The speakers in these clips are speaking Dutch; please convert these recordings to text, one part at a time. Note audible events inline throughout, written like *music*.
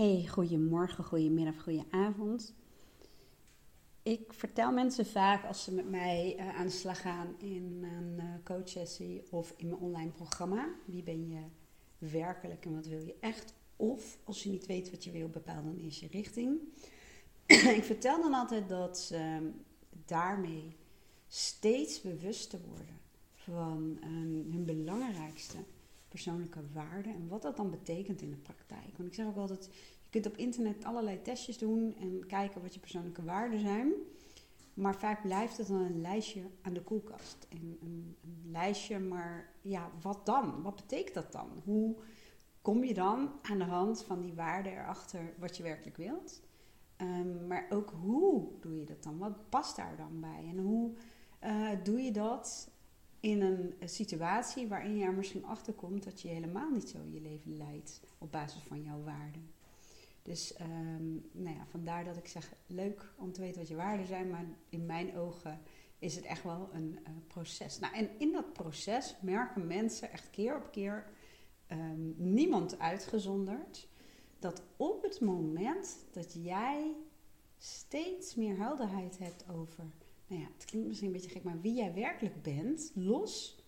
Hey, goedemorgen, goedemiddag, goedenavond. Ik vertel mensen vaak als ze met mij uh, aan de slag gaan in een uh, coachsessie of in mijn online programma. Wie ben je werkelijk en wat wil je echt? Of als je niet weet wat je wil, bepaal dan eerst je richting. *clears throat* ik vertel dan altijd dat ze daarmee steeds bewuster worden van um, hun belangrijkste persoonlijke waarden en wat dat dan betekent in de praktijk. Want ik zeg ook altijd, je kunt op internet allerlei testjes doen en kijken wat je persoonlijke waarden zijn. Maar vaak blijft het dan een lijstje aan de koelkast. Een, een, lijstje, maar ja, wat dan? Wat betekent dat dan? Hoe kom je dan aan de hand van die waarden erachter wat je werkelijk wilt? Um, maar ook hoe doe je dat dan? Wat past daar dan bij? En hoe uh, doe je dat in een situatie waarin je er misschien achter komt dat je helemaal niet zo je leven leidt op basis van jouw waarden. Dus um, nou ja, vandaar dat ik zeg, leuk om te weten wat je waarden zijn, maar in mijn ogen is het echt wel een uh, proces. Nou, en in dat proces merken mensen echt keer op keer, um, niemand uitgezonderd, dat op het moment dat jij steeds meer helderheid hebt over nou ja, het klinkt misschien een beetje gek, maar wie jij werkelijk bent, los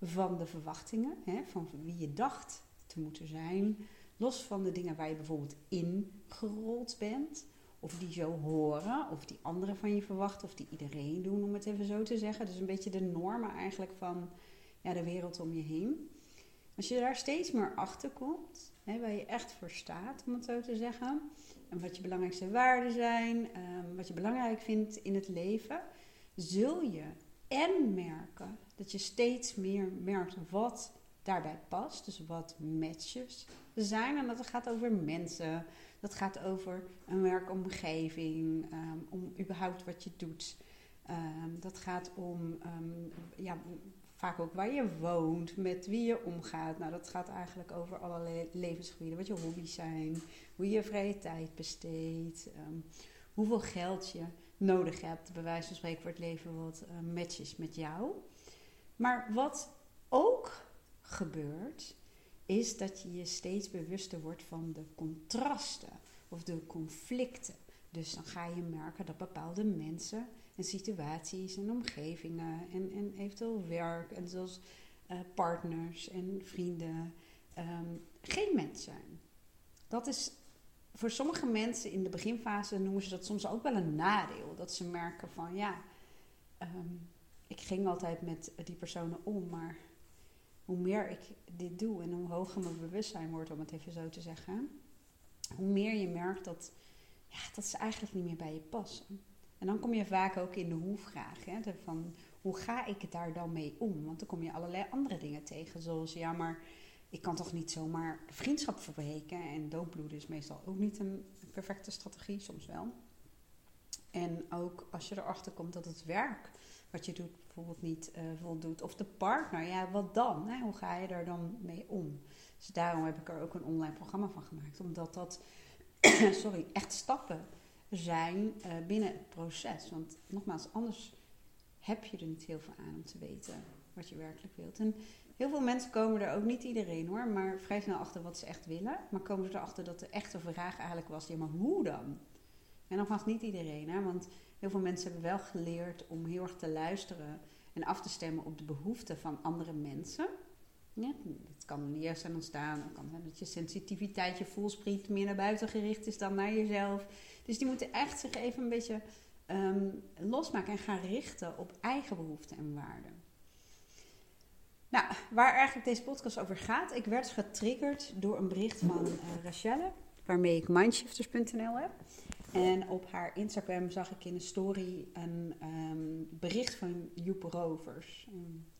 van de verwachtingen, hè, van wie je dacht te moeten zijn, los van de dingen waar je bijvoorbeeld ingerold bent, of die zo horen, of die anderen van je verwachten, of die iedereen doen, om het even zo te zeggen. Dus een beetje de normen eigenlijk van ja, de wereld om je heen. Als je daar steeds meer achter komt, hè, waar je echt voor staat, om het zo te zeggen, en wat je belangrijkste waarden zijn, um, wat je belangrijk vindt in het leven, zul je en merken dat je steeds meer merkt wat daarbij past. Dus wat matches zijn. En dat gaat over mensen. Dat gaat over een werkomgeving. Um, om überhaupt wat je doet. Um, dat gaat om ja, vaak ook waar je woont, met wie je omgaat. Nou, dat gaat eigenlijk over allerlei levensgebieden. Wat je hobby's zijn, hoe je je vrije tijd besteedt, hoeveel geld je nodig hebt, bij wijze van spreken, voor het leven wat uh, matches met jou. Maar wat ook gebeurt, is dat je je steeds bewuster wordt van de contrasten of de conflicten. Dus dan ga je merken dat bepaalde mensen situaties en omgevingen en, en eventueel werk en zoals uh, partners en vrienden um, geen mens zijn. Dat is voor sommige mensen in de beginfase noemen ze dat soms ook wel een nadeel. Dat ze merken van ja, um, ik ging altijd met die personen om, maar hoe meer ik dit doe en hoe hoger mijn bewustzijn wordt, om het even zo te zeggen, hoe meer je merkt dat, ja, dat ze eigenlijk niet meer bij je passen. En dan kom je vaak ook in de hoe-vraag. Hè, van hoe ga ik daar dan mee om? Want dan kom je allerlei andere dingen tegen, zoals ja, maar ik kan toch niet zomaar vriendschap verbreken. En doodbloeden is meestal ook niet een perfecte strategie, soms wel. En ook als je erachter komt dat het werk wat je doet bijvoorbeeld niet uh, voldoet. Of de partner, ja, wat dan? Hè? Hoe ga je daar dan mee om? Dus daarom heb ik er ook een online programma van gemaakt. Omdat dat, *clears throat* sorry, echt stappen zijn uh, binnen het proces. Want nogmaals, anders heb je er niet heel veel aan om te weten wat je werkelijk wilt. En Heel veel mensen komen er ook niet iedereen hoor, maar vrij snel achter wat ze echt willen. Maar komen ze erachter dat de echte vraag eigenlijk was: ja, maar hoe dan? En nogmaals, niet iedereen, hè, want heel veel mensen hebben wel geleerd om heel erg te luisteren en af te stemmen op de behoeften van andere mensen. Dat kan eerst zijn ontstaan. Het kan zijn dat je sensitiviteit, je voelspriet meer naar buiten gericht is dan naar jezelf. Dus die moeten echt zich even een beetje um, losmaken en gaan richten op eigen behoeften en waarden. Nou, waar eigenlijk deze podcast over gaat. Ik werd getriggerd door een bericht van uh, Rachelle, waarmee ik mindshifters.nl heb. En op haar Instagram zag ik in een story een um, bericht van Joep Rovers.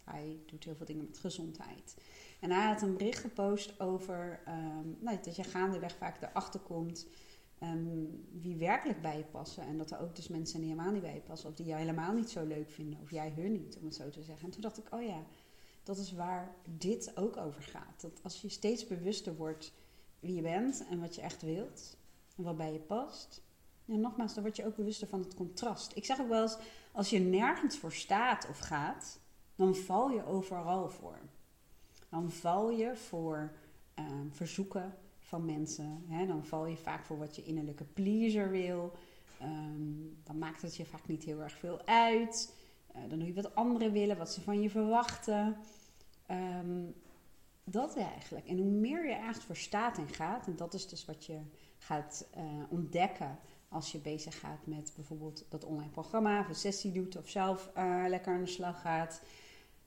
hij doet heel veel dingen met gezondheid. En hij had een bericht gepost over um, nou, dat je gaandeweg vaak erachter komt um, wie werkelijk bij je passen. En dat er ook dus mensen die helemaal niet bij je passen. Of die jou helemaal niet zo leuk vinden. Of jij hun niet, om het zo te zeggen. En toen dacht ik, oh ja, dat is waar dit ook over gaat. Dat als je steeds bewuster wordt wie je bent en wat je echt wilt. En wat bij je past. En nogmaals, dan word je ook bewuster van het contrast. Ik zeg ook wel eens, als je nergens voor staat of gaat, dan val je overal voor. Dan val je voor uh, verzoeken van mensen. Hè? Dan val je vaak voor wat je innerlijke pleaser wil. Ehm, dan maakt het je vaak niet heel erg veel uit. Uh, dan doe je wat anderen willen, wat ze van je verwachten. Ehm, dat eigenlijk. En hoe meer je echt voor staat en gaat, en dat is dus wat je gaat uh, ontdekken als je bezig gaat met bijvoorbeeld dat online programma, of een sessie doet of zelf uh, lekker aan de slag gaat,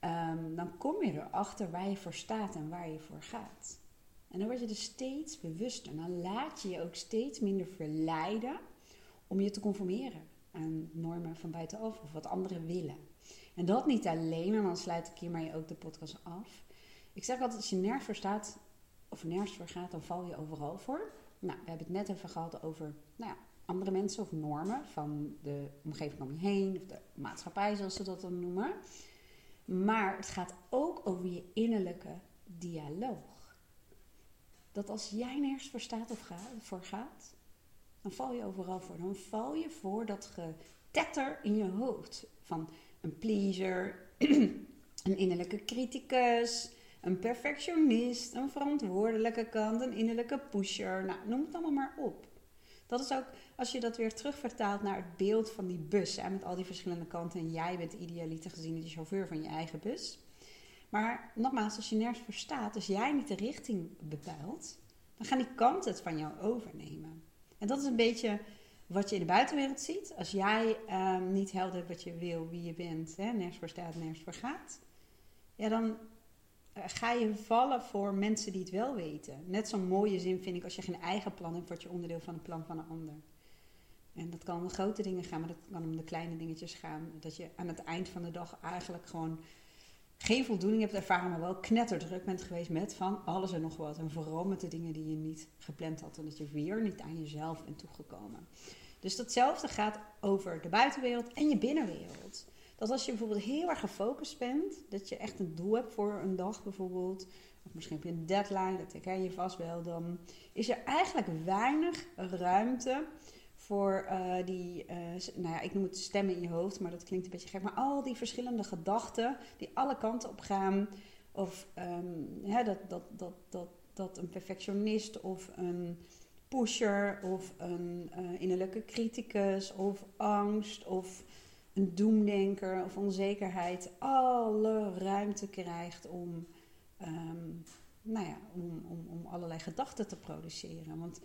um, dan kom je erachter waar je voor staat en waar je voor gaat. En dan word je dus steeds bewuster. Dan laat je je ook steeds minder verleiden om je te conformeren aan normen van buitenaf of wat anderen willen. En dat niet alleen, en dan sluit ik hiermee ook de podcast af. Ik zeg altijd, als je nergens voor staat of nergens voor gaat, dan val je overal voor. Nou, we hebben het net even gehad over nou ja, andere mensen of normen van de omgeving om je heen, of de maatschappij zoals ze dat dan noemen. Maar het gaat ook over je innerlijke dialoog. Dat als jij nergens voor staat of voor gaat, dan val je overal voor. Dan val je voor dat getetter in je hoofd van een pleaser, *clears throat* een innerlijke criticus, een perfectionist, een verantwoordelijke kant, een innerlijke pusher. Nou, noem het allemaal maar op. Dat is ook, als je dat weer terugvertaalt naar het beeld van die bus, hè, met al die verschillende kanten. En jij bent idealiter gezien de chauffeur van je eigen bus. Maar nogmaals, als je nergens voor staat, als jij niet de richting bepaalt, dan gaan die kanten het van jou overnemen. En dat is een beetje wat je in de buitenwereld ziet. Als jij ehm, niet helder wat je wil, wie je bent, hè, nergens voor staat, nergens voor gaat. Ja, dan ga je vallen voor mensen die het wel weten. Net zo'n mooie zin vind ik als je geen eigen plan hebt, word je onderdeel van een plan van een ander. En dat kan om de grote dingen gaan, maar dat kan om de kleine dingetjes gaan. Dat je aan het eind van de dag eigenlijk gewoon geen voldoening hebt ervaren, maar wel knetterdruk bent geweest met van alles en nog wat. En vooral met de dingen die je niet gepland had en dat je weer niet aan jezelf bent toegekomen. Dus datzelfde gaat over de buitenwereld en je binnenwereld. Dat als je bijvoorbeeld heel erg gefocust bent, dat je echt een doel hebt voor een dag bijvoorbeeld, of misschien heb je een deadline, dat ken je vast wel, dan is er eigenlijk weinig ruimte voor uh, die, uh, nou ja, ik noem het stemmen in je hoofd, maar dat klinkt een beetje gek, maar al die verschillende gedachten die alle kanten op gaan. Of um, hè, dat, dat, dat, dat, dat een perfectionist of een pusher of een uh, innerlijke criticus of angst of een doemdenker of onzekerheid alle ruimte krijgt om, um, nou ja, om, om, om allerlei gedachten te produceren. Want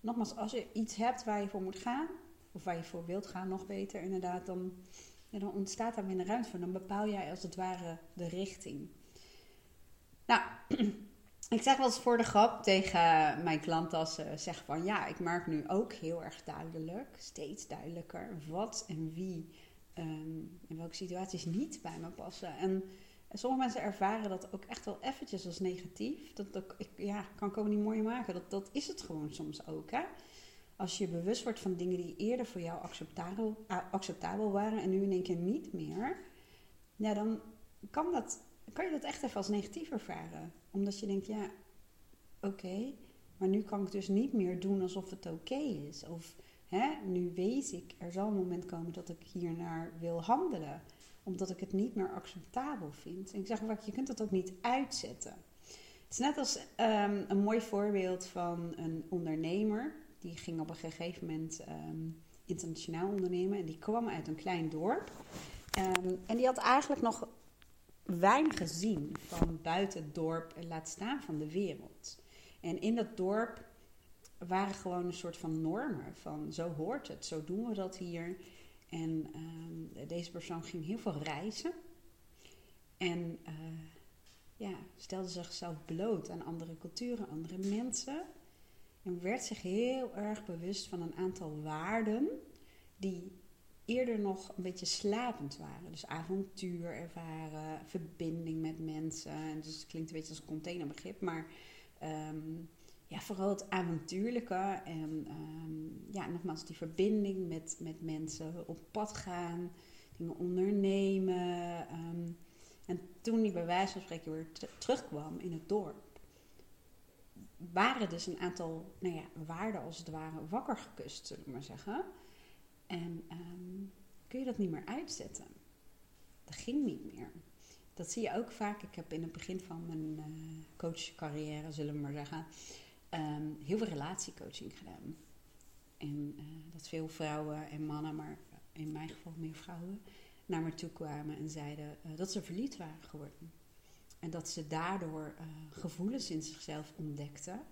nogmaals, als je iets hebt waar je voor moet gaan, of waar je voor wilt gaan, nog beter inderdaad, dan, ja, dan ontstaat daar minder ruimte voor. Dan bepaal jij als het ware de richting. Nou, *clears throat* ik zeg wel eens voor de grap tegen mijn klant als ze zeggen van ja, ik merk nu ook heel erg duidelijk, steeds duidelijker, wat en wie um, in welke situaties niet bij me passen. En sommige mensen ervaren dat ook echt wel eventjes als negatief. Dat, dat ik, ja, kan ik ook niet mooi maken. Dat, dat is het gewoon soms ook. Hè? Als je bewust wordt van dingen die eerder voor jou acceptabel, acceptabel waren en nu in één keer niet meer, ja, dan kan, dat, kan je dat echt even als negatief ervaren. Omdat je denkt, ja, oké, maar nu kan ik dus niet meer doen alsof het oké is. Of Hè, nu weet ik, er zal een moment komen dat ik hiernaar wil handelen. Omdat ik het niet meer acceptabel vind. En ik zeg vaak, je kunt dat ook niet uitzetten. Het is net als um, een mooi voorbeeld van een ondernemer. Die ging op een gegeven moment um, internationaal ondernemen. En die kwam uit een klein dorp. Um, en die had eigenlijk nog weinig gezien van buiten het dorp laat staan van de wereld. En in dat dorp waren gewoon een soort van normen. Van zo hoort het, zo doen we dat hier. En uh, deze persoon ging heel veel reizen. En uh, ja, stelde zichzelf bloot aan andere culturen, andere mensen. En werd zich heel erg bewust van een aantal waarden die eerder nog een beetje slapend waren. Dus avontuur ervaren, verbinding met mensen. En dus het klinkt een beetje als een containerbegrip, maar um, ja, vooral het avontuurlijke en um, ja, nogmaals die verbinding met, met mensen, op pad gaan, dingen ondernemen. Um, en toen hij bij wijze van spreken weer terugkwam in het dorp, waren dus een aantal nou ja, waarden als het ware wakker gekust, zullen we maar zeggen. En um, kun je dat niet meer uitzetten. Dat ging niet meer. Dat zie je ook vaak. Ik heb in het begin van mijn uh, coachcarrière, zullen we maar zeggen, ehm, heel veel relatiecoaching gedaan. En uh, dat veel vrouwen en mannen, maar in mijn geval meer vrouwen, naar me toe kwamen en zeiden uh, dat ze verliefd waren geworden. En dat ze daardoor uh, gevoelens in zichzelf ontdekten,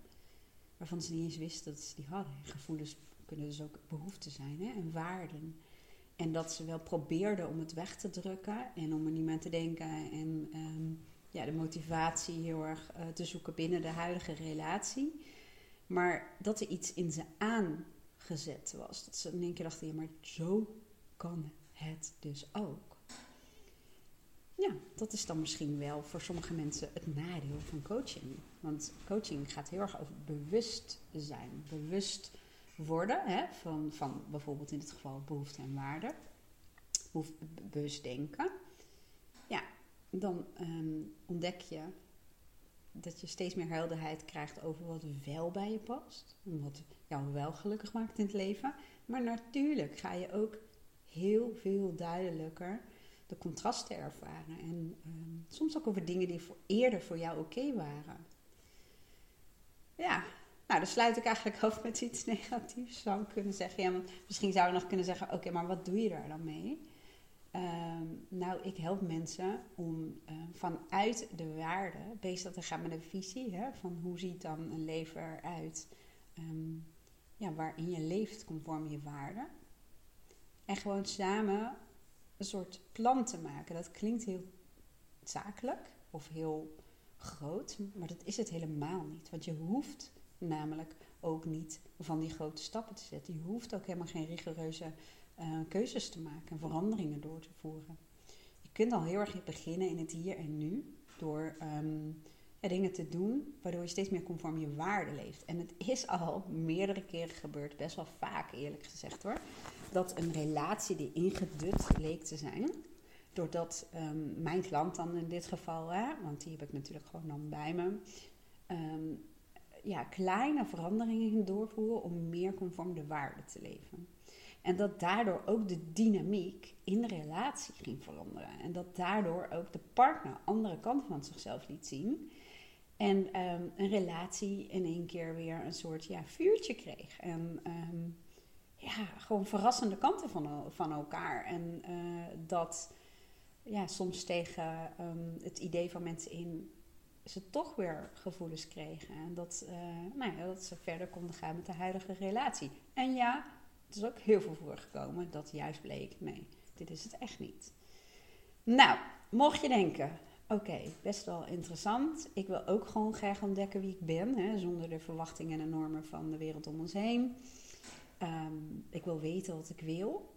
waarvan ze niet eens wisten dat ze die hadden. Gevoelens kunnen dus ook behoeften zijn hè? en waarden. En dat ze wel probeerden om het weg te drukken en om er niet aan te denken. En um, ja, de motivatie heel erg uh, te zoeken binnen de huidige relatie. Maar dat er iets in ze aangezet was. Dat ze in één keer dachten, ja, maar zo kan het dus ook. Ja, dat is dan misschien wel voor sommige mensen het nadeel van coaching. Want coaching gaat heel erg over bewust zijn. Bewust worden hè, van, van bijvoorbeeld in dit geval behoefte en waarde. Bewust denken. Dan um, ontdek je dat je steeds meer helderheid krijgt over wat wel bij je past. En wat jou wel gelukkig maakt in het leven. Maar natuurlijk ga je ook heel veel duidelijker de contrasten ervaren. En um, soms ook over dingen die voor, eerder voor jou oké waren. Ja, nou, dan sluit ik eigenlijk af met iets *laughs* negatiefs. Zou kunnen zeggen. Ja, misschien zou je nog kunnen zeggen: oké, maar wat doe je daar dan mee? Um, nou, ik help mensen om uh, vanuit de waarde bezig te gaan met een visie. Hè, van hoe ziet dan een leven eruit um, ja, waarin je leeft conform je waarden. En gewoon samen een soort plan te maken. Dat klinkt heel zakelijk of heel groot, maar dat is het helemaal niet. Want je hoeft namelijk ook niet van die grote stappen te zetten. Je hoeft ook helemaal geen rigoureuze uh, keuzes te maken en veranderingen door te voeren. Je kunt al heel erg beginnen in het hier en nu door ja, dingen te doen waardoor je steeds meer conform je waarde leeft. En het is al meerdere keren gebeurd, best wel vaak eerlijk gezegd hoor, dat een relatie die ingedut leek te zijn, doordat um, mijn klant dan in dit geval, hè, want die heb ik natuurlijk gewoon dan bij me, um, ja, kleine veranderingen doorvoeren om meer conform de waarde te leven. En dat daardoor ook de dynamiek in de relatie ging veranderen. En dat daardoor ook de partner andere kanten van zichzelf liet zien. En um, een relatie in één keer weer een soort ja, vuurtje kreeg. En um, ja, gewoon verrassende kanten van, van elkaar. En uh, dat ja, soms tegen um, het idee van mensen in ze toch weer gevoelens kregen. En dat, uh, nou ja, dat ze verder konden gaan met de huidige relatie. En ja, het is ook heel veel voorgekomen dat juist bleek, nee, dit is het echt niet. Nou, mocht je denken, oké, best wel interessant. Ik wil ook gewoon graag ontdekken wie ik ben, hè, zonder de verwachtingen en normen van de wereld om ons heen. Um, ik wil weten wat ik wil,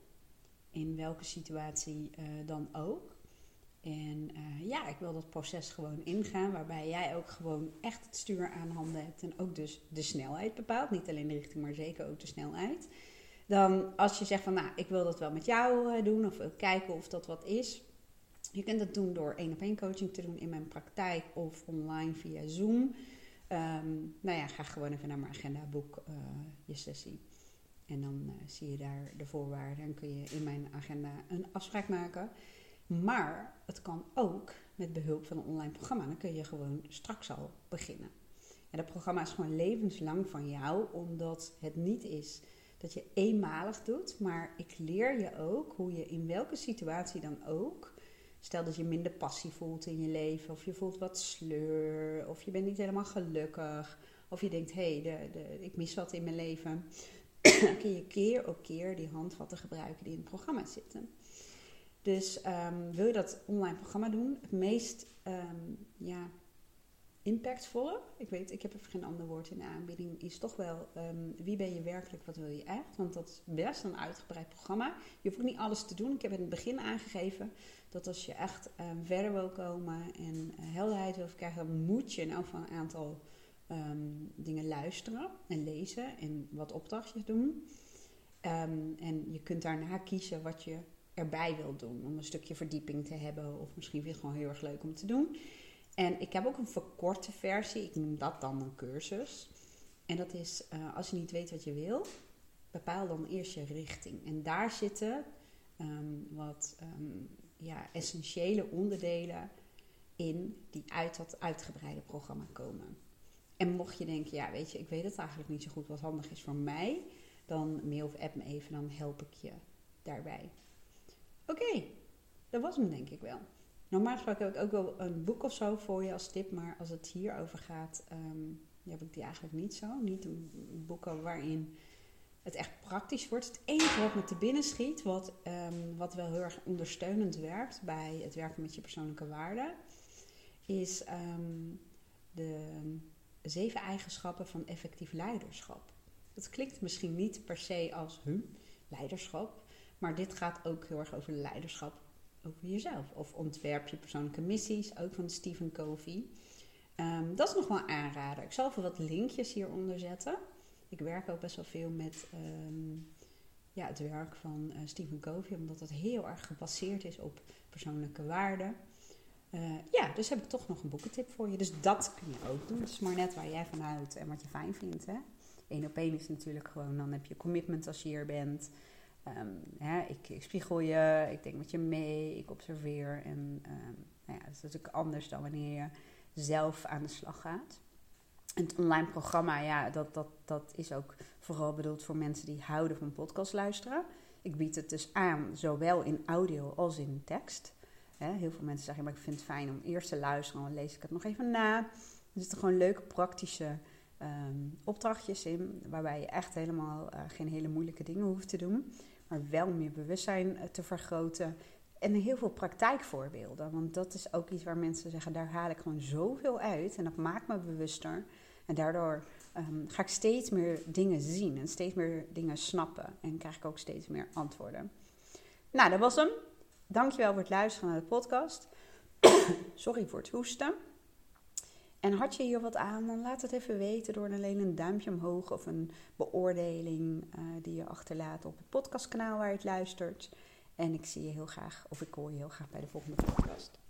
in welke situatie uh, dan ook. En uh, ja, ik wil dat proces gewoon ingaan, waarbij jij ook gewoon echt het stuur aan handen hebt en ook dus de snelheid bepaalt. Niet alleen de richting, maar zeker ook de snelheid. Dan als je zegt van, nou, ik wil dat wel met jou uh, doen of kijken of dat wat is. Je kunt dat doen door één op één coaching te doen in mijn praktijk of online via Zoom. Um, nou ja, ga gewoon even naar mijn agenda, boek uh, je sessie. En dan zie je daar de voorwaarden en kun je in mijn agenda een afspraak maken. Maar het kan ook met behulp van een online programma. Dan kun je gewoon straks al beginnen. En dat programma is gewoon levenslang van jou, omdat het niet is dat je eenmalig doet, maar ik leer je ook hoe je in welke situatie dan ook. Stel dat je minder passie voelt in je leven, of je voelt wat sleur, of je bent niet helemaal gelukkig, of je denkt: hé, hey, ik mis wat in mijn leven. *clears throat* dan kun je keer op keer die handvatten gebruiken die in het programma zitten. Dus um, wil je dat online programma doen? Het meest um, ja, impactvolle, ik weet, ik heb even geen ander woord in de aanbieding, is toch wel um, wie ben je werkelijk, wat wil je echt? Want dat is best een uitgebreid programma. Je hoeft ook niet alles te doen. Ik heb in het begin aangegeven dat als je echt verder wil komen en helderheid wil krijgen, dan moet je nou van een aantal dingen luisteren en lezen en wat opdrachtjes doen. en je kunt daarna kiezen wat je erbij wil doen. Om een stukje verdieping te hebben. Of misschien vind je het gewoon heel erg leuk om te doen. En ik heb ook een verkorte versie. Ik noem dat dan een cursus. En dat is, uh, als je niet weet wat je wil, bepaal dan eerst je richting. En daar zitten um, wat um, ja, essentiële onderdelen in die uit dat uitgebreide programma komen. En mocht je denken, ja, weet je, ik weet het eigenlijk niet zo goed wat handig is voor mij, dan mail of app me even, dan help ik je daarbij. Oké, dat was hem denk ik wel. Normaal gesproken heb ik ook wel een boek of zo voor je als tip, maar als het hierover gaat, um, heb ik die eigenlijk niet zo. Niet boeken waarin het echt praktisch wordt. Het enige wat me te binnen schiet, wat, um, wat wel heel erg ondersteunend werkt bij het werken met je persoonlijke waarden, is um, de zeven eigenschappen van effectief leiderschap. Dat klinkt misschien niet per se als hu, leiderschap, maar dit gaat ook heel erg over leiderschap over jezelf. Of ontwerp je persoonlijke missies, ook van Stephen Covey. Um, dat is nog wel aanrader. Ik zal even wat linkjes hieronder zetten. Ik werk ook best wel veel met um, ja, het werk van uh, Stephen Covey, omdat het heel erg gebaseerd is op persoonlijke waarden. Uh, ja, dus heb ik toch nog een boekentip voor je. Dus dat kun je ook doen. Het is maar net waar jij van houdt en wat je fijn vindt. Eén op één is natuurlijk gewoon, dan heb je commitment als je hier bent. Hè, ik, spiegel je, ik denk met je mee, ik observeer. En um, nou ja, dat is natuurlijk anders dan wanneer je zelf aan de slag gaat. Het online programma, ja, dat, dat, dat is ook vooral bedoeld voor mensen die houden van podcast luisteren. Ik bied het dus aan, zowel in audio als in tekst. heel veel mensen zeggen, maar ik vind het fijn om eerst te luisteren, dan lees ik het nog even na. Er zitten gewoon leuke praktische um, opdrachtjes in, waarbij je echt helemaal uh, geen hele moeilijke dingen hoeft te doen, maar wel meer bewustzijn uh, te vergroten. En heel veel praktijkvoorbeelden, want dat is ook iets waar mensen zeggen, daar haal ik gewoon zoveel uit en dat maakt me bewuster. En daardoor um, ga ik steeds meer dingen zien en steeds meer dingen snappen en krijg ik ook steeds meer antwoorden. Nou, dat was hem. Dankjewel voor het luisteren naar de podcast. *coughs* Sorry voor het hoesten. En had je hier wat aan, dan laat het even weten door alleen een duimpje omhoog of een beoordeling uh, die je achterlaat op het podcastkanaal waar je het luistert. En ik zie je heel graag, of ik hoor je heel graag bij de volgende podcast.